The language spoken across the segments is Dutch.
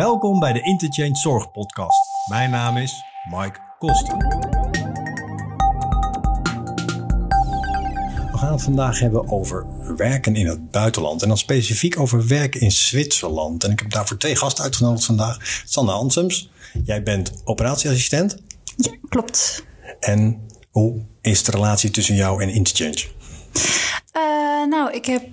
Welkom bij de Interchange Zorg Podcast. Mijn naam is Mike Koster. We gaan het vandaag hebben over werken in het buitenland. En dan specifiek over werken in Zwitserland. En ik heb daarvoor twee gasten uitgenodigd vandaag. Sanne Hansems, jij bent operatieassistent. Ja, klopt. En hoe is de relatie tussen jou en Interchange? Uh, nou, ik heb.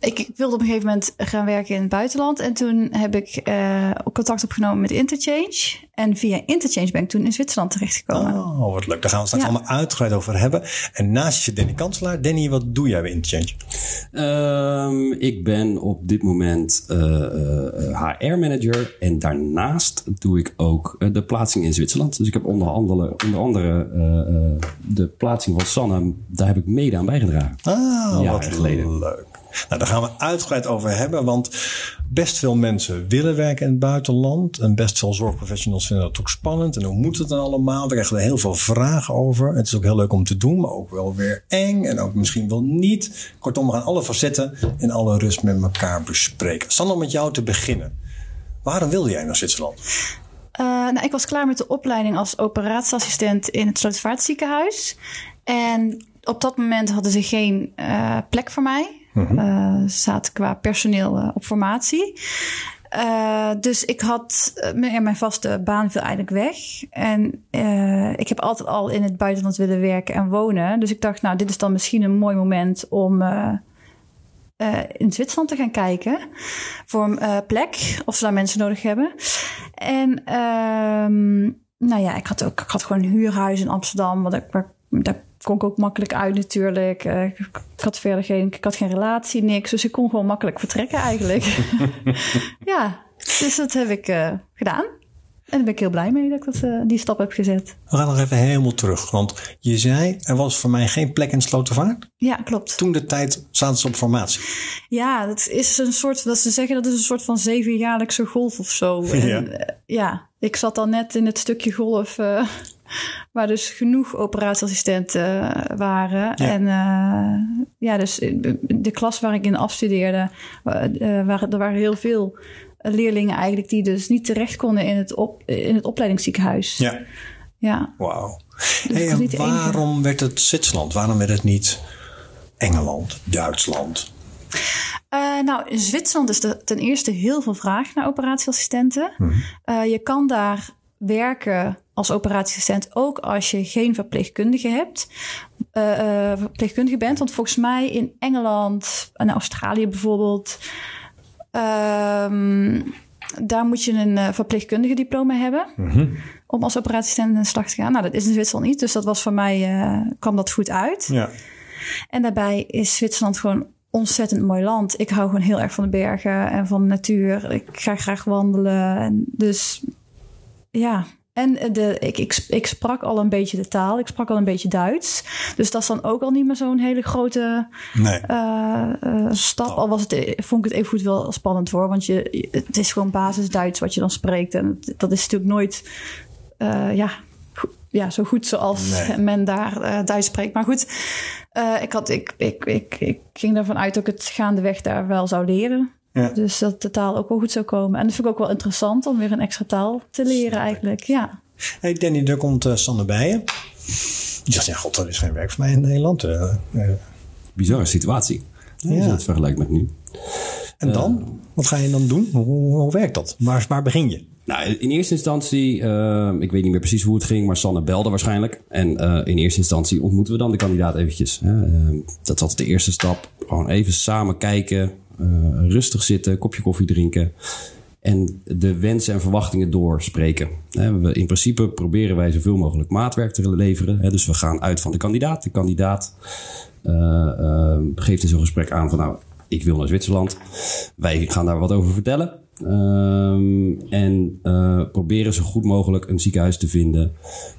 Ik, ik, wilde op een gegeven moment gaan werken in het buitenland. En toen heb ik uh, contact opgenomen met Interchange. En via Interchange ben ik toen in Zwitserland terechtgekomen. Oh, wat leuk. Daar gaan we straks ja. allemaal uitgebreid over hebben. En naast je Danny Kanselaar. Danny, wat doe jij bij Interchange? Um, ik ben op dit moment uh, uh, HR-manager. En daarnaast doe ik ook de plaatsing in Zwitserland. Dus ik heb onder andere, onder andere de plaatsing van Sanne. Daar heb ik mede aan bijgedragen. Ah, wat geleden. leuk. Nou, daar gaan we uitgebreid over hebben, want best veel mensen willen werken in het buitenland. En best veel zorgprofessionals vinden dat ook spannend. En hoe moet het dan allemaal? We krijgen er heel veel vragen over. Het is ook heel leuk om te doen, maar ook wel weer eng. En ook misschien wel niet. Kortom, we gaan alle facetten in alle rust met elkaar bespreken. Sander, om met jou te beginnen. Waarom wilde jij naar Zwitserland? Uh, nou, ik was klaar met de opleiding als operatieassistent in het Slotervaartziekenhuis. En op dat moment hadden ze geen uh, plek voor mij. Mm -hmm. zaten qua personeel uh, op formatie. Uh, dus ik had mijn, mijn vaste baan viel eigenlijk weg. En ik heb altijd al in het buitenland willen werken en wonen. Dus ik dacht, nou, dit is dan misschien een mooi moment om in Zwitserland te gaan kijken. Voor een plek, of ze daar mensen nodig hebben. En ehm, nou ja, ik had ook ik had gewoon een huurhuis in Amsterdam. Wat ik, daar kon ik ook makkelijk uit natuurlijk. Uh, ik had verder geen, ik had geen relatie, niks. Dus ik kon gewoon makkelijk vertrekken eigenlijk. ja, dus dat heb ik uh, gedaan. En daar ben ik heel blij mee dat ik dat, uh, die stap heb gezet. We gaan nog even helemaal terug. Want je zei, er was voor mij geen plek in Slotervaart. Ja, klopt. Toen de tijd zaten ze op formatie. Ja, dat is een soort, dat ze zeggen dat is een soort van zevenjaarlijkse golf of zo. En, ja. ja, ik zat al net in het stukje golf waar dus genoeg operatieassistenten waren. Ja. En uh, ja, dus de klas waar ik in afstudeerde, uh, waren, er waren heel veel leerlingen eigenlijk die dus niet terecht konden in het, op, in het opleidingsziekenhuis. Ja. Ja. Wauw. Dus hey, en waarom werd het Zwitserland? Waarom werd het niet Engeland, Duitsland? Uh, nou, in Zwitserland is er ten eerste heel veel vraag naar operatieassistenten. Hmm. Uh, je kan daar werken als operatieassistent ook als je geen verpleegkundige hebt. Uh, verpleegkundige bent. Want volgens mij in Engeland en Australië bijvoorbeeld. Um, daar moet je een uh, verpleegkundige diploma hebben. Mm -hmm. Om als operatieassistent aan de slag te gaan. Nou, dat is in Zwitserland niet. Dus dat was voor mij, kwam dat goed uit. Ja. En daarbij is Zwitserland gewoon ontzettend mooi land. Ik hou gewoon heel erg van de bergen en van de natuur. Ik ga graag wandelen. En dus ja, en de, ik, ik, ik sprak al een beetje de taal. Ik sprak al een beetje Duits. Dus dat is dan ook al niet meer zo'n hele grote nee. uh, uh, stap. Al was het, vond ik het even goed wel spannend hoor. Want je, het is gewoon basis Duits wat je dan spreekt. En dat is natuurlijk nooit uh, ja, ja, zo goed zoals nee. men daar Duits spreekt. Maar goed, ik, had, ik, ik, ik, ik ging ervan uit dat ik het gaandeweg daar wel zou leren. Ja. Dus dat de taal ook wel goed zou komen. En dat vind ik ook wel interessant om weer een extra taal te leren eigenlijk. Ja. Hey Danny, er komt uh, Sander bij je. Die zegt, ja god, er is geen werk voor mij in Nederland. Uh, uh. Bizarre situatie. Ja. Als je het vergelijkt met nu. En dan? Wat ga je dan doen? Hoe, hoe werkt dat? Waar, waar begin je? Nou, in eerste instantie, ik weet niet meer precies hoe het ging, maar Sanne belde waarschijnlijk. En in eerste instantie ontmoeten we dan de kandidaat eventjes. dat was de eerste stap. Gewoon even samen kijken, rustig zitten, kopje koffie drinken en de wensen en verwachtingen doorspreken. In principe proberen wij zoveel mogelijk maatwerk te leveren. Dus we gaan uit van de kandidaat. De kandidaat uh, uh, geeft in zo'n gesprek aan van nou, ik wil naar Zwitserland. Wij gaan daar wat over vertellen. Um, en proberen zo goed mogelijk een ziekenhuis te vinden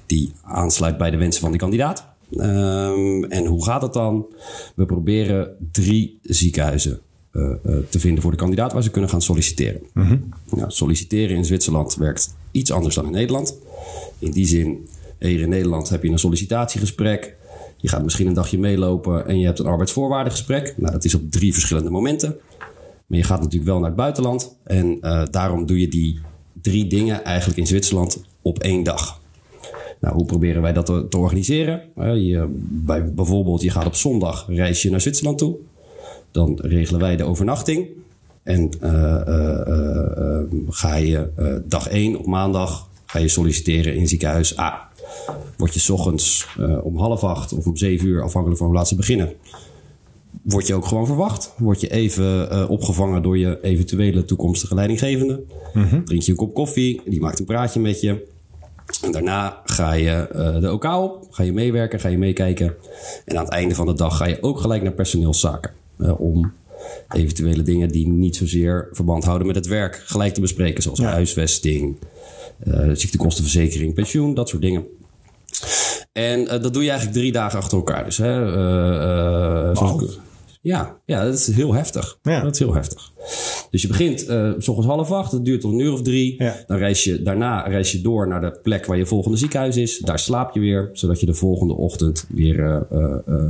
die aansluit bij de wensen van de kandidaat. Um, en hoe gaat het dan? We proberen drie ziekenhuizen te vinden voor de kandidaat waar ze kunnen gaan solliciteren. Mm -hmm. nou, solliciteren in Zwitserland werkt iets anders dan in Nederland. In die zin, hier in Nederland heb je een sollicitatiegesprek. Je gaat misschien een dagje meelopen en je hebt een arbeidsvoorwaardengesprek. Nou, dat is op drie verschillende momenten. Maar je gaat natuurlijk wel naar het buitenland. En uh, daarom doe je die drie dingen eigenlijk in Zwitserland op één dag. Nou, hoe proberen wij dat te, te organiseren? Uh, je, bij, bijvoorbeeld, je gaat op zondag reis je naar Zwitserland toe. Dan regelen wij de overnachting. En uh, ga je dag 1 op maandag ga je solliciteren in ziekenhuis A. Word je s ochtends om half acht of om zeven uur, afhankelijk van hoe laat ze beginnen, word je ook gewoon verwacht. Word je even uh, opgevangen door je eventuele toekomstige leidinggevende. Mm -hmm. Drink je een kop koffie, die maakt een praatje met je. En daarna ga je uh, de OK op, ga je meewerken, ga je meekijken. En aan het einde van de dag ga je ook gelijk naar personeelszaken. Uh, om eventuele dingen die niet zozeer verband houden met het werk gelijk te bespreken. Zoals ja. huisvesting, ziektekostenverzekering, pensioen, dat soort dingen. En uh, dat doe je eigenlijk drie dagen achter elkaar. Dus, hè, uh, wow. Ja, ja, dat is heel heftig. Ja. Dat is heel heftig. Dus je begint uh, s ochtends half acht, dat duurt tot een uur of drie. Ja. Dan reis je, daarna reis je door naar de plek waar je volgende ziekenhuis is. Daar slaap je weer, zodat je de volgende ochtend weer uh, uh,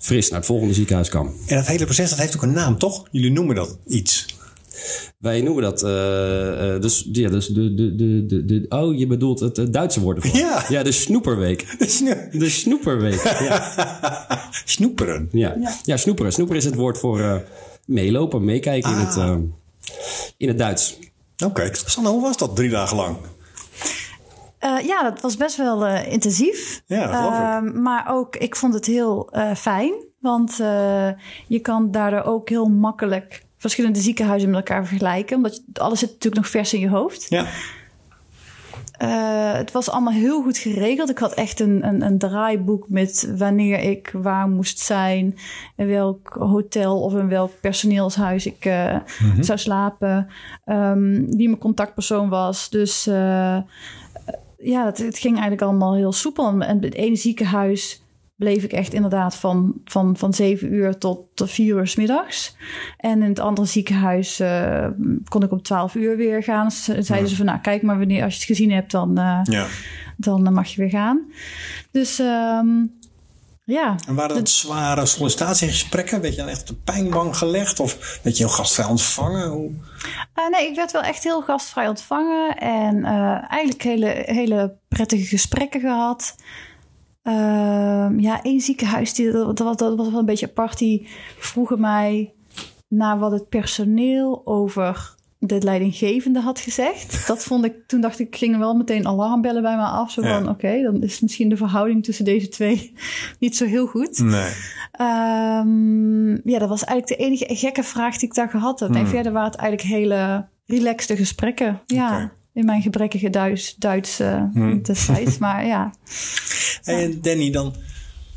fris naar het volgende ziekenhuis kan. En dat hele proces dat heeft ook een naam, toch? Jullie noemen dat iets. Wij noemen dat, uh, dus, ja, dus de, de, de, de, de, oh, je bedoelt het, het Duitse woord ervoor. Ja. Ja, de snoeperweek. De, sno de snoeperweek, ja. Snoeperen. Ja. ja, ja. snoeperen. Snoeperen is het woord voor uh, meelopen, meekijken ah. in, het, uh, in het Duits. Oké. Okay. Sanne, hoe was dat drie dagen lang? Uh, ja, dat was best wel uh, intensief. Ja, geloof ik. Uh, maar ook, ik vond het heel fijn. Want je kan daardoor ook heel makkelijk verschillende ziekenhuizen met elkaar vergelijken. Omdat je, alles zit natuurlijk nog vers in je hoofd. Ja. Uh, het was allemaal heel goed geregeld. Ik had echt een, een, een, draaiboek met wanneer ik waar moest zijn, in welk hotel of in welk personeelshuis ik uh, mm -hmm. zou slapen, um, wie mijn contactpersoon was. Dus uh, ja, het, het, ging eigenlijk allemaal heel soepel. En het ene ziekenhuis bleef ik echt inderdaad van, van, van 7 uur tot, tot 4 uur s middags. En in het andere ziekenhuis uh, kon ik om 12 uur weer gaan. Dus zeiden ja. ze van, nou kijk maar wanneer, als je het gezien hebt, dan, uh, ja. dan mag je weer gaan. Dus um, ja. En waren dat zware sollicitatiegesprekken? Werd je dan echt op de pijnbank gelegd? Of werd je heel gastvrij ontvangen? Hoe... Uh, nee, ik werd wel echt heel gastvrij ontvangen. En uh, eigenlijk hele, hele prettige gesprekken gehad. Uh, ja, één ziekenhuis, die, dat, was, dat was wel een beetje apart. Die vroegen mij naar wat het personeel over de leidinggevende had gezegd. Dat vond ik, toen dacht ik, gingen wel meteen alarmbellen bij me af. Zo van, ja. oké, okay, dan is misschien de verhouding tussen deze twee niet zo heel goed. Nee. Um, ja, dat was eigenlijk de enige gekke vraag die ik daar gehad heb. Hmm. En verder waren het eigenlijk hele relaxte gesprekken. Ja. Okay in mijn gebrekkige Duits, Duits uh, hmm. destijds. maar ja. En Danny dan...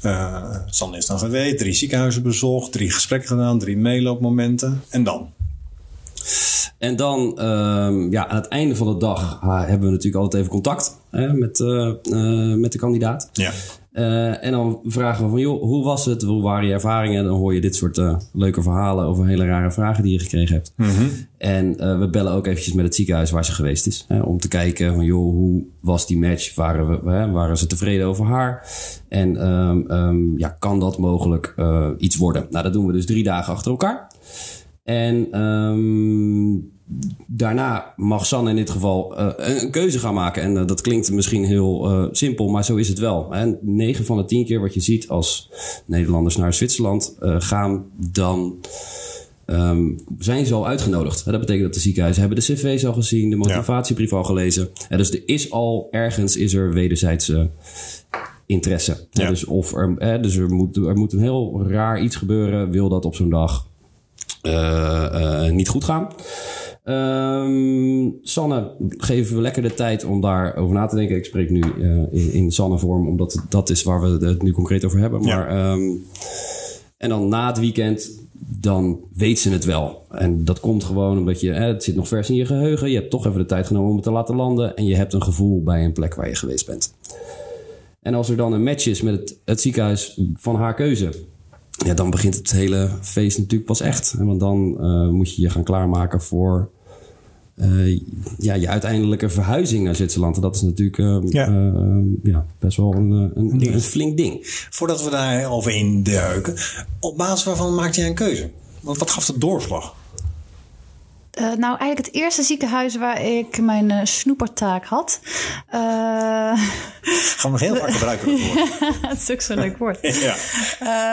Uh, Sanne is dan geweest, drie ziekenhuizen bezocht, drie gesprekken gedaan, drie meeloopmomenten. En dan? En dan, um, ja, aan het einde van de dag uh, hebben we natuurlijk altijd even contact hè, met, uh, met de kandidaat. Ja. Uh, en dan vragen we van, joh, hoe was het? Hoe waren je ervaringen? En dan hoor je dit soort uh, leuke verhalen over hele rare vragen die je gekregen hebt. Mm -hmm. En uh, we bellen ook eventjes met het ziekenhuis waar ze geweest is. Hè, om te kijken van, joh, hoe was die match? Waren, we, hè, waren ze tevreden over haar? En um, um, ja, kan dat mogelijk iets worden? Nou, dat doen we dus drie dagen achter elkaar. En um, daarna mag Sanne in dit geval uh, een keuze gaan maken. En uh, dat klinkt misschien heel uh, simpel, maar zo is het wel. En 9 van de 10 keer wat je ziet als Nederlanders naar Zwitserland gaan, dan um, zijn ze al uitgenodigd. Dat betekent dat de ziekenhuizen hebben de cv's al gezien, de motivatiebrief al gelezen. En dus er is al ergens is er wederzijdse interesse. Ja. Dus, of er, dus er, moet, er moet een heel raar iets gebeuren, wil dat op zo'n dag niet goed gaan. Um, Sanne, geven we lekker de tijd om daarover na te denken. Ik spreek nu uh, in, in Sanne-vorm, omdat dat is waar we het nu concreet over hebben. Maar, ja. um, en dan na het weekend, dan weet ze het wel. En dat komt gewoon omdat je, hè, het zit nog vers in je geheugen. Je hebt toch even de tijd genomen om het te laten landen. En je hebt een gevoel bij een plek waar je geweest bent. En als er dan een match is met het, het ziekenhuis van haar keuze ja, dan begint het hele feest natuurlijk pas echt. Want dan uh, moet je je gaan klaarmaken voor uh, ja, je uiteindelijke verhuizing naar Zwitserland. En dat is natuurlijk uh, ja. Uh, ja, best wel een, een, een, een, flink ding. Voordat we daar over in duiken, op basis waarvan maakte jij een keuze? Wat, wat gaf de doorslag? Uh, nou, eigenlijk het eerste ziekenhuis waar ik mijn uh, snoepertaak had. Uh, Gaan we heel vaak gebruiken. Het is ook zo'n leuk woord. ja.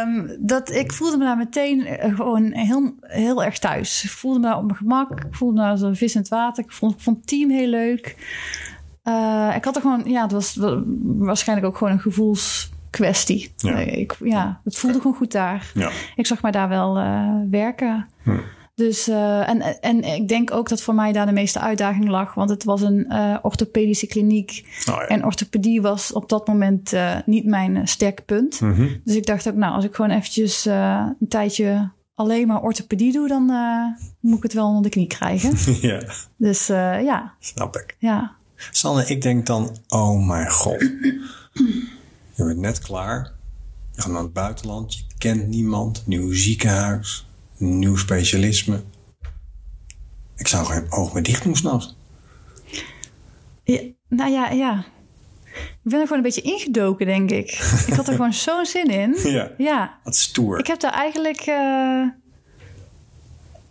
Um, dat, ik voelde me daar meteen gewoon heel, heel erg thuis. Ik voelde me daar op mijn gemak. Ik voelde me daar als een vis in het water. Ik vond, ik vond het team heel leuk. ik had er gewoon, ja, het was waarschijnlijk ook gewoon een gevoelskwestie. Ja. Ik, ja, het voelde gewoon goed daar. Ja. Ik zag mij daar wel werken. Hm. Dus, uh, en, en ik denk ook dat voor mij daar de meeste uitdaging lag. Want het was een uh, orthopedische kliniek. Oh, ja. En orthopedie was op dat moment uh, niet mijn sterke punt. Mm -hmm. Dus ik dacht ook, nou, als ik gewoon eventjes een tijdje alleen maar orthopedie doe, dan moet ik het wel onder de knie krijgen. ja. Dus ja. Snap ik. Ja. Sanne, ik denk dan, oh mijn god. Je bent net klaar. Je gaat naar het buitenland. Je kent niemand. Nieuw ziekenhuis nieuw specialisme. Ik zou geen oog meer dicht doen s'nachts. Ja, nou ja, ja. Ik ben er gewoon een beetje ingedoken, denk ik. Ik had er gewoon zo'n zin in. Ja. ja. Wat stoer. Ik heb daar eigenlijk. Uh...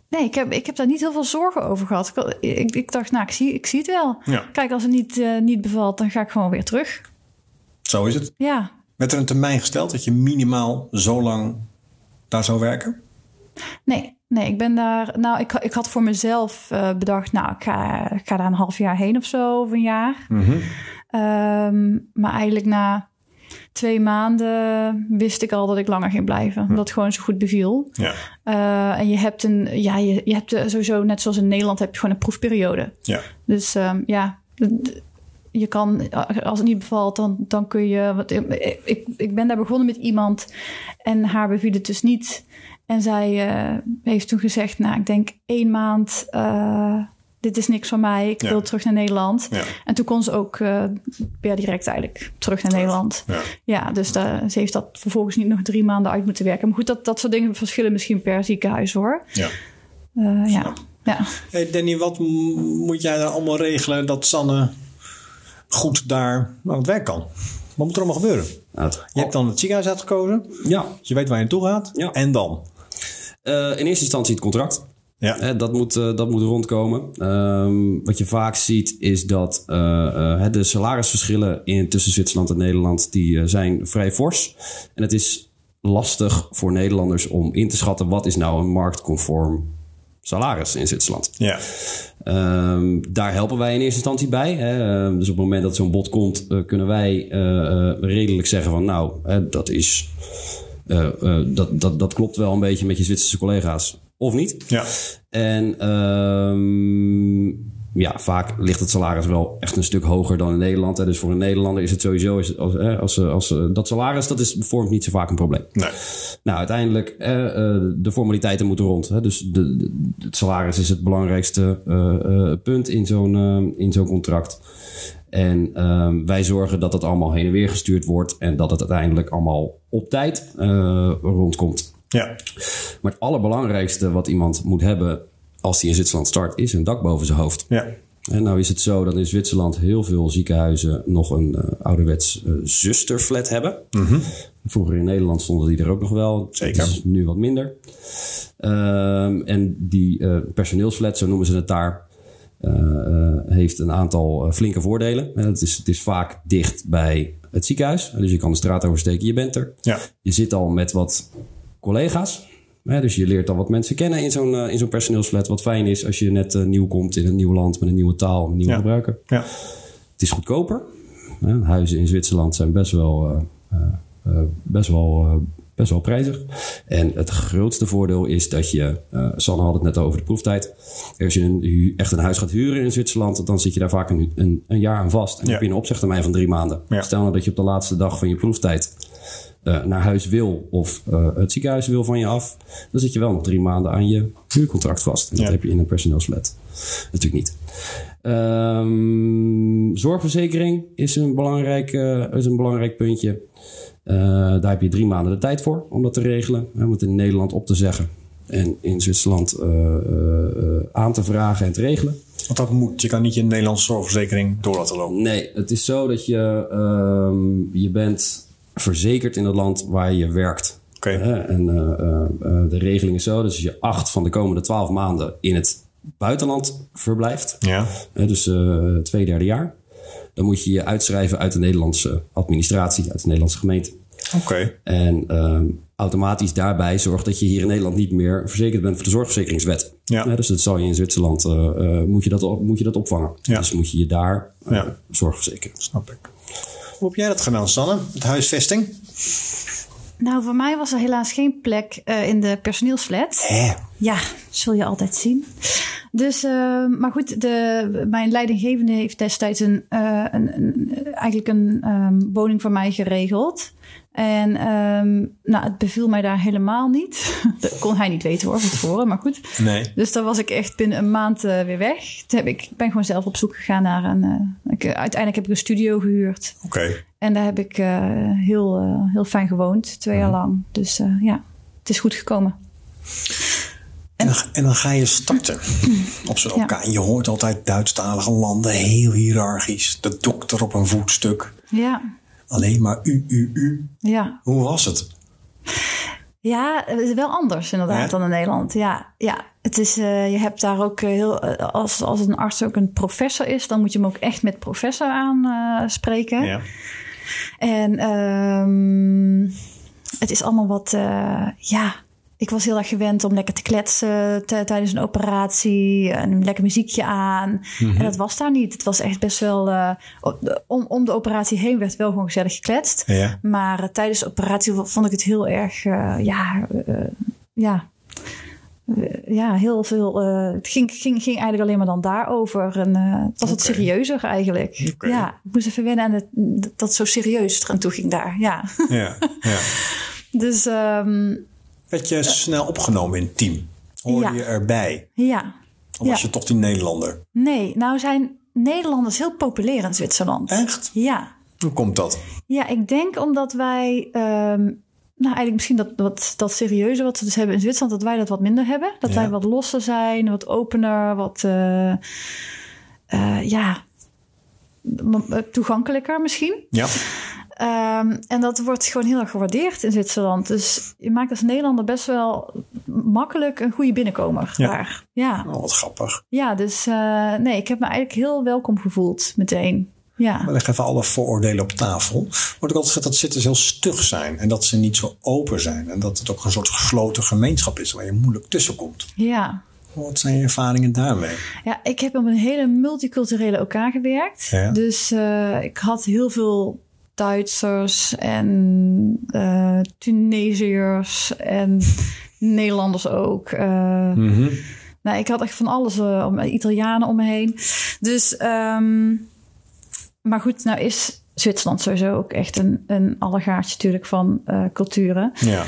Nee, ik heb, ik heb daar niet heel veel zorgen over gehad. Ik, ik, dacht, nou, ik zie, ik zie het wel. Ja. Kijk, als het niet, uh, niet bevalt, dan ga ik gewoon weer terug. Zo is het. Ja. Werd er een termijn gesteld dat je minimaal zo lang daar zou werken? Nee, nee, ik ben daar. Nou, ik, ik had voor mezelf uh, bedacht, nou, ik ga, ik ga daar een half jaar heen of zo, of een jaar. Mm -hmm. um, maar eigenlijk na twee maanden wist ik al dat ik langer ging blijven. Hm. Dat het gewoon zo goed beviel. Ja. Uh, en je hebt een, ja, je, je hebt sowieso, net zoals in Nederland, heb je gewoon een proefperiode. Ja. Dus um, ja, je kan, als het niet bevalt, dan, dan kun je. Ik, ik, ik ben daar begonnen met iemand en haar beviel het dus niet. En zij uh, heeft toen gezegd, nou, ik denk één maand, uh, dit is niks van mij, ik wil terug naar Nederland. Ja. En toen kon ze ook uh, per direct eigenlijk terug naar Nederland. Ja, ja dus daar, ze heeft dat vervolgens niet nog drie maanden uit moeten werken. Maar goed, dat, dat soort dingen verschillen misschien per ziekenhuis hoor. Ja. ja. ja. Hey Danny, wat moet jij dan allemaal regelen dat Sanne goed daar aan het werk kan? Wat moet er allemaal gebeuren? je hebt dan het ziekenhuis uitgekozen. Ja. je weet waar je naartoe gaat. Ja. En dan? Uh, in eerste instantie het contract. Ja. dat, moet, uh, dat moet rondkomen. Um, wat je vaak ziet is dat uh, de salarisverschillen in, tussen Zwitserland en Nederland die, zijn vrij fors. En het is lastig voor Nederlanders om in te schatten wat is nou een marktconform salaris in Zwitserland. Ja. Um, daar helpen wij in eerste instantie bij. Hè. Um, dus op het moment dat zo'n bod komt, kunnen wij redelijk zeggen van nou, dat is uh, uh, dat, dat, dat klopt wel een beetje met je Zwitserse collega's. Of niet? Ja. En um, ja, vaak ligt het salaris wel echt een stuk hoger dan in Nederland. Hè. Dus voor een Nederlander is het sowieso, als, als, als, als, dat salaris, dat is, vormt niet zo vaak een probleem. Nee. Nou, uiteindelijk, uh, de formaliteiten moeten rond. Hè. Dus de, de, het salaris is het belangrijkste uh, punt in zo'n in zo'n contract. En um, wij zorgen dat het allemaal heen en weer gestuurd wordt en dat het uiteindelijk allemaal op tijd uh, rondkomt. Ja. Maar het allerbelangrijkste wat iemand moet hebben als hij in Zwitserland start, is een dak boven zijn hoofd. Ja. En nou is het zo dat in Zwitserland heel veel ziekenhuizen nog een uh, ouderwets uh, zusterflat hebben. Mm -hmm. Vroeger in Nederland stonden die er ook nog wel. Zeker. is nu wat minder. Um, en die uh, personeelsflat, zo noemen ze het daar, heeft een aantal flinke voordelen. het, is, het is vaak dicht bij het ziekenhuis. Dus je kan de straat oversteken, je bent er. Ja. Je zit al met wat collega's. dus je leert al wat mensen kennen in zo'n in zo'n personeelsflat. Wat fijn is als je net nieuw komt in een nieuw land met een nieuwe taal, een nieuwe ja. gebruiker. Ja. Het is goedkoper. huizen in Zwitserland zijn best wel, best wel best wel prijzig. En het grootste voordeel is dat je, uh, Sanne had het net over de proeftijd. Als je een, echt een huis gaat huren in Zwitserland, dan zit je daar vaak een, een, een jaar aan vast. En ja. heb je een opzegtermijn van drie maanden. Ja. Stel nou dat je op de laatste dag van je proeftijd uh, naar huis wil of uh, het ziekenhuis wil van je af, dan zit je wel nog drie maanden aan je huurcontract vast. En dat Ja. heb je in een personeelsflat natuurlijk niet. Um, zorgverzekering is een belangrijk, uh, is een belangrijk puntje. Uh, daar heb je drie maanden de tijd voor om dat te regelen. Om het in Nederland op te zeggen en in Zwitserland uh, uh, aan te vragen en te regelen. Want dat moet. Je kan niet je Nederlandse zorgverzekering door laten lopen. Nee, het is zo dat je, um, je bent verzekerd in het land waar je werkt. Okay. en de regeling is zo dat als je acht van de komende twaalf maanden in het buitenland verblijft, Ja. dus eh twee derde jaar, dan moet je je uitschrijven uit de Nederlandse administratie, uit de Nederlandse gemeente. Oké. En ehm, automatisch daarbij zorgt dat je hier in Nederland niet meer verzekerd bent voor de zorgverzekeringswet. Ja. dus dat zal je in Zwitserland eh, eh, moet, je dat, op- moet je dat opvangen. Ja. Dus moet je je daar eh, Ja. zorgverzekeren. Snap ik. Hoe heb jij dat gedaan, Sanne? Het huisvesting? Nou, voor mij was er helaas geen plek eh, in de personeelsflat. Hè? Ja, zul je altijd zien. Dus, eh, maar goed, de, mijn leidinggevende heeft destijds een, eh, een, een- eigenlijk een ehm, woning voor mij geregeld. En ehm, nou, het beviel mij daar helemaal niet. Dat kon hij niet weten hoor, van tevoren, maar goed. Nee. Dus daar was ik echt binnen een maand eh, weer weg. Toen heb ik, ben gewoon zelf op zoek gegaan naar een... eh, ik, uiteindelijk heb ik een studio gehuurd. Oké. En daar heb ik heel, heel fijn gewoond, twee jaar lang. Dus ja, het is goed gekomen. En dan, en dan ga je starten op zo'n Ja. OK. En je hoort altijd Duitsstalige landen, heel hiërarchisch. De dokter op een voetstuk. Ja, Alleen maar u, u, u. ja. Hoe was het? Ja, het is wel anders inderdaad Ja? dan in Nederland. Ja, ja. Het is, eh, je hebt daar ook eh, heel... eh, als, als een arts ook een professor is... dan moet je hem ook echt met professor aanspreken. Ja. En ehm, het is allemaal wat... ja, ik was heel erg gewend om lekker te kletsen tijdens een operatie. En een lekker muziekje aan. En dat was daar niet. Het was echt best wel... eh, om, om de operatie heen werd wel gewoon gezellig gekletst. Ja. Maar eh, tijdens de operatie vond ik het heel erg, eh, ja, ja, ja, heel veel. het ging, ging, ging eigenlijk alleen maar dan daarover. En het was wat serieuzer eigenlijk. Ja, ik moest even wennen aan het, dat het zo serieus eraan toe ging daar. Ja. Ja. ja. Dus ehm, Werd je snel opgenomen in het team? Hoorde Ja. je erbij? ja. Of was je toch die Nederlander? Nee, nou zijn Nederlanders heel populair in Zwitserland. Echt? Ja. Hoe komt dat? Ja, ik denk omdat wij, ehm, nou eigenlijk misschien dat, dat, dat serieuze wat ze dus hebben in Zwitserland, dat wij dat wat minder hebben. Dat Ja. wij wat losser zijn, wat opener, wat, eh, eh, ja, toegankelijker misschien. Ja. Ehm, en dat wordt gewoon heel erg gewaardeerd in Zwitserland. Dus je maakt als Nederlander best wel makkelijk een goede binnenkomer Ja. daar. Ja, Oh, wat grappig. ja dus eh, nee, ik heb me eigenlijk heel welkom gevoeld meteen. Ja. We leggen even alle vooroordelen op tafel. Wordt ook altijd gezegd dat zitters heel stug zijn. En dat ze niet zo open zijn. En dat het ook een soort gesloten gemeenschap is waar je moeilijk tussenkomt. ja. Wat zijn je ervaringen daarmee? Ja, ik heb op een hele multiculturele elkaar gewerkt. Ja. Dus eh, ik had heel veel Duitsers en eh, Tunesiërs en Nederlanders ook. Eh, Nou, ik had echt van alles, eh, om, Italianen om me heen. Dus, ehm, maar goed, nou is Zwitserland sowieso ook echt een, een allegaartje natuurlijk van culturen. Ja.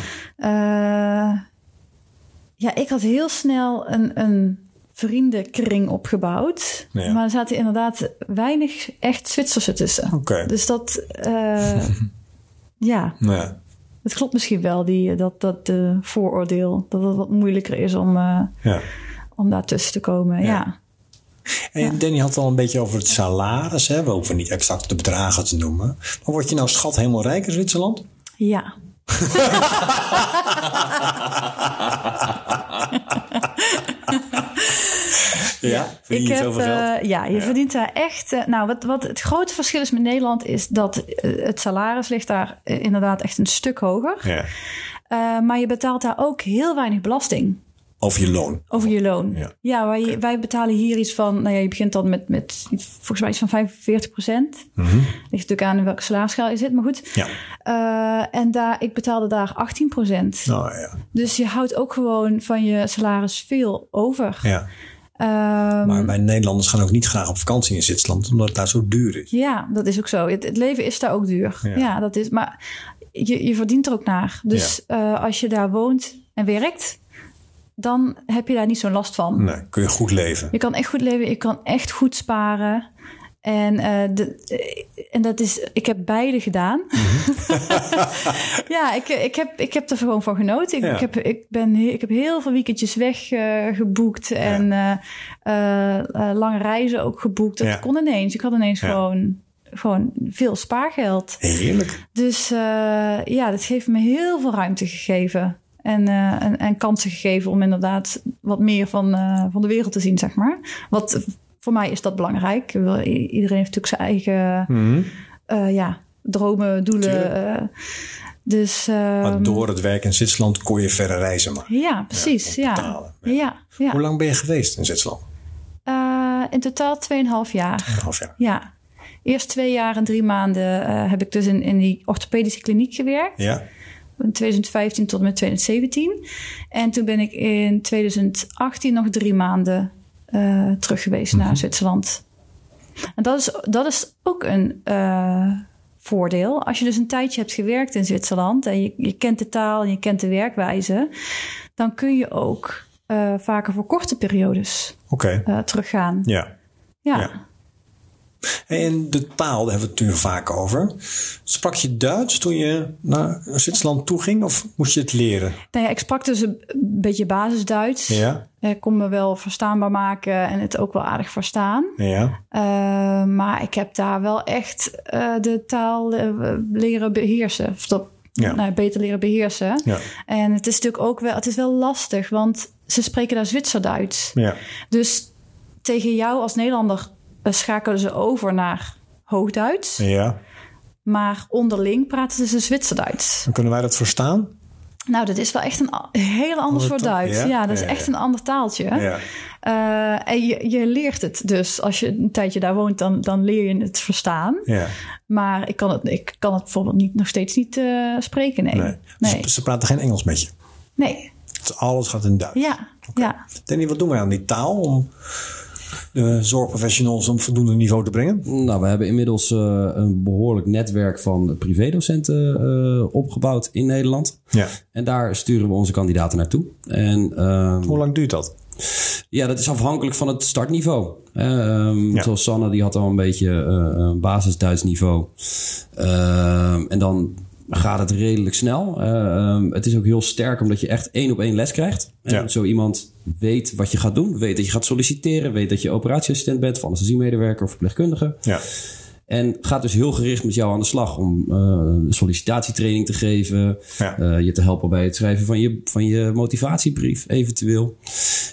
Ja, ik had heel snel een, een vriendenkring opgebouwd. Ja. Maar er zaten inderdaad weinig echt Zwitserse tussen. Dus dat, eh, ja, Ja. het klopt misschien wel, die, dat, dat eh, vooroordeel. Dat het wat moeilijker is om, eh, ja. om daar tussen te komen. Ja. En Danny had al een beetje over het salaris. Hè? We hoeven niet exact de bedragen te noemen. Maar word je nou schat helemaal rijk in Zwitserland? ja. Ja. Verdien ik je heb, zoveel geld? eh, ja, je verdient daar echt. eh, nou, wat, wat het grote verschil is met Nederland is dat eh, het salaris ligt daar inderdaad echt een stuk hoger. Ja. Maar je betaalt daar ook heel weinig belasting Over je loon. over je loon. Ja. Ja, wij, wij betalen hier iets van, nou ja, je begint dan met, met volgens mij iets van 45 procent. Mhm. Ligt natuurlijk aan in welke salarisschaal je zit, maar goed. Ja. En daar, ik betaalde daar 18 procent. Nou ja. Dus je houdt ook gewoon van je salaris veel over. ja. Ehm, Maar wij Nederlanders gaan ook niet graag op vakantie in Zwitserland. Omdat het daar zo duur is. Ja, dat is ook zo. Het, het leven is daar ook duur. Ja. Ja, dat is. Maar je, je verdient er ook naar. Dus eh, als je daar woont en werkt, dan heb je daar niet zo'n last van. Nee, kun je goed leven. Je kan echt goed leven, je kan echt goed sparen. En, eh, de, eh, en dat is, ik heb beide gedaan. ja, ik, ik, heb, ik heb er gewoon van genoten. Ik, Ja. ik, heb, ik, ben, ik heb heel veel weekendjes weg eh. En eh, eh, eh, lange reizen ook geboekt. Dat Ja. kon ineens. Ik had ineens gewoon, gewoon veel spaargeld. Heerlijk. Dus eh, ja, dat heeft me heel veel ruimte gegeven. En, eh, en, en kansen gegeven om inderdaad wat meer van, eh, van de wereld te zien, zeg maar. Wat voor mij is dat belangrijk. Iedereen heeft natuurlijk zijn eigen Mhm. eh, ja, dromen, doelen. Eh. dus Maar ehm, door het werk in Zwitserland kon je verder reizen maar. ja, precies. Ja, ja. ja, Hoe lang ben je geweest in Zwitserland? Eh, in totaal 2,5 jaar. Een half jaar. Ja. Eerst twee jaar en drie maanden heb ik dus in, in die orthopedische kliniek gewerkt. Ja? In 2015 tot en met 2017. En toen ben ik in 2018 nog drie maanden eh, terug geweest naar Zwitserland. En dat is, dat is ook een eh, voordeel. Als je dus een tijdje hebt gewerkt in Zwitserland en je, je kent de taal en je kent de werkwijze, dan kun je ook eh, vaker voor korte periodes eh, teruggaan. Ja. Ja. Ja. En de taal, daar hebben we het natuurlijk vaak over. Sprak je Duits toen je naar Zwitserland toe ging of moest je het leren? Nou ja, ik sprak dus een beetje basis-Duits. Ja. Ik kon me wel verstaanbaar maken en het ook wel aardig verstaan. Ja. Uh, maar ik heb daar wel echt uh, de taal uh, leren beheersen. Of dat, Ja. nou, beter leren beheersen. Ja. En het is natuurlijk ook wel, het is wel lastig, want ze spreken daar Zwitserduits. Ja. Dus tegen jou als Nederlander eh, schakelen ze over naar Hoogduits. Ja. Maar onderling praten ze Zwitserduits. En kunnen wij dat verstaan? Nou, dat is wel echt een heel ander soort? Duits. Ja? Ja, dat is Ja, echt ja. een ander taaltje. Ja. Eh, en je, je leert het dus. Als je een tijdje daar woont, dan, dan leer je het verstaan. Ja. Maar ik kan het, ik kan het bijvoorbeeld niet, nog steeds niet eh, spreken. Nee. Nee. Nee. Ze, ze praten geen Engels met je. nee. Het- Alles gaat in Duits. Ja. ja. Danny, wat doen wij aan die taal om de zorgprofessionals een voldoende niveau te brengen? Nou, we hebben inmiddels eh, een behoorlijk netwerk van privédocenten eh, opgebouwd in Nederland. Ja. En daar sturen we onze kandidaten naartoe. En ehm, Hoe lang duurt dat? ja, dat is afhankelijk van het startniveau. Ehm, Ja. Zoals Sanne, die had al een beetje eh, een basis Duits niveau. Ehm, en dan gaat het redelijk snel. Ehm, het is ook heel sterk omdat je echt één op één les krijgt. En Ja. zo iemand weet wat je gaat doen. Weet dat je gaat solliciteren. Weet dat je operatieassistent bent of anesthesiemedewerker of verpleegkundige. Ja. En gaat dus heel gericht met jou aan de slag om eh, sollicitatietraining te geven. Ja. eh, je te helpen bij het schrijven van je, van je motivatiebrief, eventueel.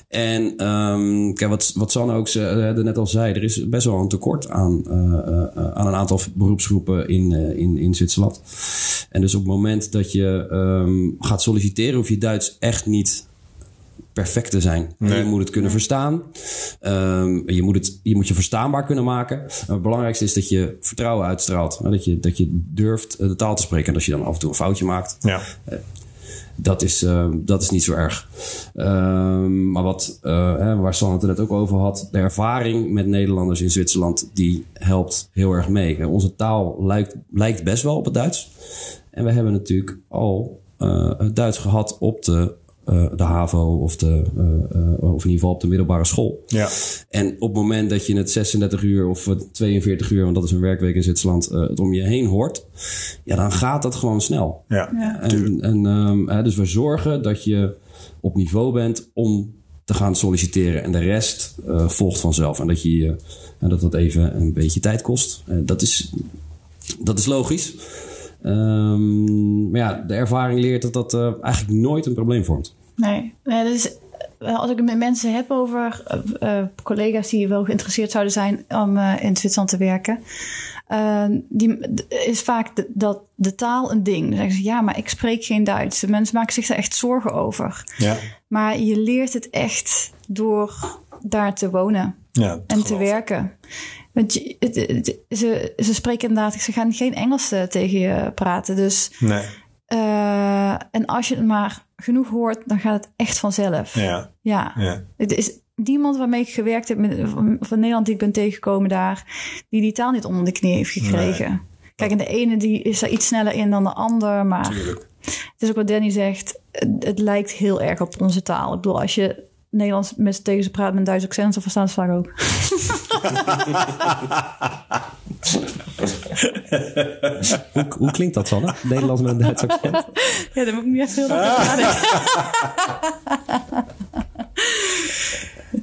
En ehm, kijk, wat, wat Sanne ook ze- eh, net al zei, er is best wel een tekort aan, aan een aantal beroepsgroepen in, in, in Zwitserland. En dus op het moment dat je ehm, gaat solliciteren, hoef je Duits echt niet perfect te zijn. Nee. Je moet het kunnen verstaan. Ehm, je, moet het, je moet je verstaanbaar kunnen maken. En het belangrijkste is dat je vertrouwen uitstraalt. Hè, Dat je, dat je durft eh, de taal te spreken. En als je dan af en toe een foutje maakt, Ja. dat is, eh, dat is niet zo erg. Ehm, maar wat, eh, hè, waar Sanne het er net ook over had, de ervaring met Nederlanders in Zwitserland, die helpt heel erg mee. Onze taal lijkt, lijkt best wel op het Duits. En we hebben natuurlijk al eh, het Duits gehad op de, eh, de HAVO of, de, eh, eh, of in ieder geval op de middelbare school. Ja. En op het moment dat je het 36 uur of het 42 uur, want dat is een werkweek in Zwitserland, eh, het om je heen hoort, ja, dan gaat dat gewoon snel. Ja. Ja. En, en, ehm, hè, dus we zorgen dat je op niveau bent om te gaan solliciteren. En de rest eh, volgt vanzelf. En dat, je, en dat dat even een beetje tijd kost. Eh, dat, is, dat is logisch. Ehm, maar ja, de ervaring leert dat dat eh, eigenlijk nooit een probleem vormt. Nee. nee dus, eh, als ik het met mensen heb over eh, collega's die wel geïnteresseerd zouden zijn om eh, in Zwitserland te werken. eh, die is vaak de, dat de taal een ding. Dan zeggen ze ja, maar ik spreek geen Duits. De Mensen maken zich daar echt zorgen over. Ja. Maar je leert het echt door daar te wonen Ja. en te werken. Want je, het- het- ze, ze spreken inderdaad, ze gaan geen Engels eh, tegen je praten. Dus, Nee. eh, en als je het maar genoeg hoort, dan gaat het echt vanzelf. Ja. Ja. Ja. Het is niemand waarmee ik gewerkt heb met, van, van Nederland die ik ben tegengekomen daar, die die taal niet onder de knie heeft gekregen. Kijk, en de ene die is er iets sneller in dan de ander, maar Tuurlijk. het is ook wat Danny zegt, het, het lijkt heel erg op onze taal. Ik bedoel, als je Nederlands met tegen ze praat met een Duits accent, dan verstaan ze vaak ook. Hoe, hoe klinkt dat, Sanne? Nederlands met een Duits accent? Ja, daar moet ik niet echt.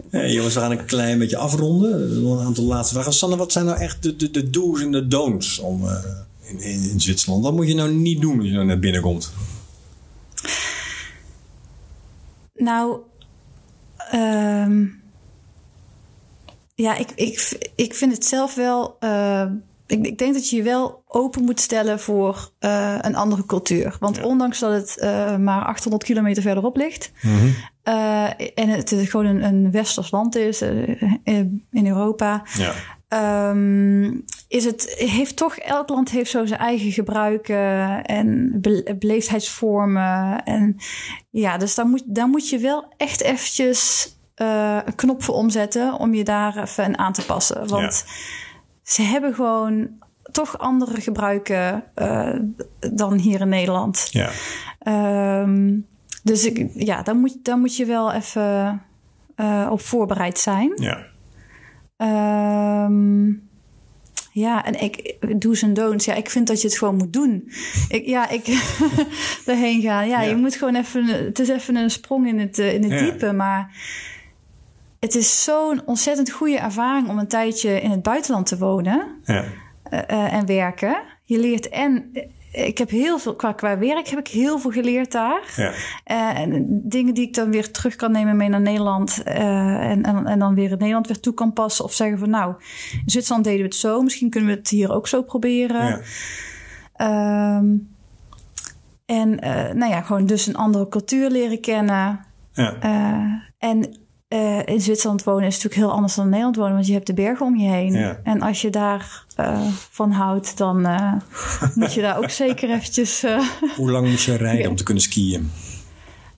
Hey, jongens, we gaan een klein beetje afronden. Nog een aantal laatste vragen. Sanne, wat zijn nou echt de, de, de do's en de don'ts om, eh, in, in, in Zwitserland? Wat moet je nou niet doen als je nou net binnenkomt? Nou, ehm, ja, ik, ik, ik vind het zelf wel. eh, ik, ik denk dat je je wel open moet stellen voor eh, een andere cultuur. Want ondanks dat het eh, maar 800 kilometer verderop ligt. eh, en het gewoon een, een westers land is in in Europa. Ja. Ehm, is het, heeft toch, elk land heeft zo zijn eigen gebruiken en be- beleefdheidsvormen. En ja, dus daar moet, daar moet je wel echt eventjes eh, een knop voor omzetten om je daar even aan te passen. Want ze hebben gewoon toch andere gebruiken eh, dan hier in Nederland. Ja. Ehm, dus ik, ja, daar moet, daar moet je wel even eh, op voorbereid zijn. Ja. Ehm, ja, en ik do's en don'ts. Ja, ik vind dat je het gewoon moet doen. Ik, ja, ik daarheen gaan. Ja, Ja. je moet gewoon even. Het is even een sprong in het, eh, in het Ja. diepe, maar het is zo'n ontzettend goede ervaring om een tijdje in het buitenland te wonen Ja. eh, eh, en werken. Je leert en ik heb heel veel qua, qua werk heb ik heel veel geleerd daar. Ja. Eh, en dingen die ik dan weer terug kan nemen mee naar Nederland. eh, en, en, en dan weer in Nederland weer toe kan passen. Of zeggen van nou, in Zwitserland deden we het zo. Misschien kunnen we het hier ook zo proberen. Ja. Ehm, en eh, nou ja, gewoon dus een andere cultuur leren kennen. Ja. En eh, in Zwitserland wonen is natuurlijk heel anders dan in Nederland wonen. Want je hebt de bergen om je heen. Ja. En als je daar eh, van houdt, dan eh, moet je daar ook zeker eventjes... Hoe lang moet je rijden om te kunnen skiën?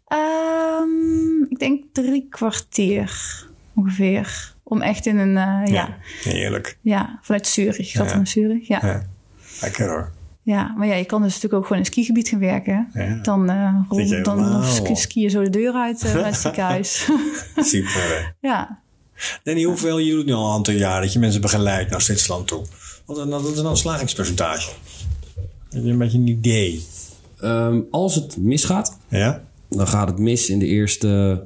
Ehm, ik denk drie kwartier ongeveer. Om echt in een, ja. ja. Heerlijk. vanuit Zurich. Ik zat Ja. in Zurich, ja. ja. Ja. Lekker hoor. Maar ja, je kan dus natuurlijk ook gewoon in een skigebied gaan werken. Ja. Dan, eh Vind je dan ski, je zo de deur uit eh, bij het ziekenhuis. Super. ja. Danny, hoeveel jullie nu al een aantal jaar dat je mensen begeleidt naar Zwitserland toe? Wat is is nou een slagingspercentage? Heb je een beetje een idee? Ehm, als het misgaat, Ja? dan gaat het mis in de eerste,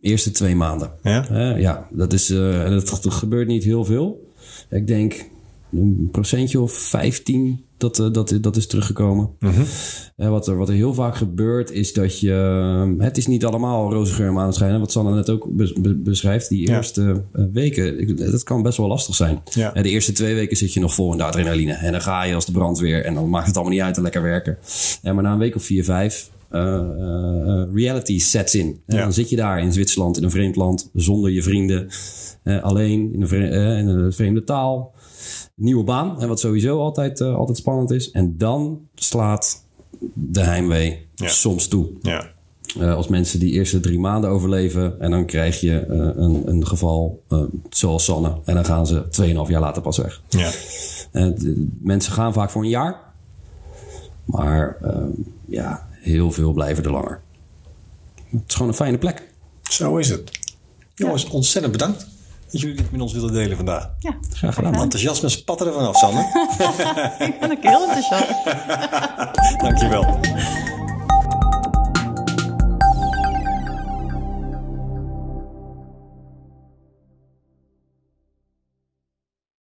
eerste twee maanden. Ja? Hè, ja, dat, is, eh, en het ge- gebeurt niet heel veel. Ik denk een procentje of 15 dat, eh, dat, dat is teruggekomen. Eh, wat, er, wat er heel vaak gebeurt is dat je... eh, Het is niet allemaal roze geur en maneschijn. Wat Sanne net ook be- be- beschrijft. Die eerste weken, dat kan best wel lastig zijn. Ja. De eerste twee weken zit je nog vol in de adrenaline. En dan ga je als de brandweer. En dan maakt het allemaal niet uit en lekker werken. Maar na een week of vier, vijf... eh, eh, reality sets in. En Ja. dan zit je daar in Zwitserland, in een vreemd land, zonder je vrienden, alleen in een, vre- eh, in een vreemde taal, nieuwe baan, en wat sowieso altijd, eh, altijd spannend is. En dan slaat de heimwee Ja. soms toe. Ja. Als mensen die eerste drie maanden overleven en dan krijg je een, een geval zoals Sanne. En dan gaan ze 2,5 jaar later pas weg. Ja. De- mensen gaan vaak voor een jaar. Maar eh, ja, heel veel blijven er langer. Het is gewoon een fijne plek. Zo is het. Jongens, ontzettend bedankt dat jullie dit met ons willen delen vandaag. ja. Graag gedaan. Enthousiasme spatten er vanaf, Sanne. Ik ben ook heel enthousiast. Dankjewel.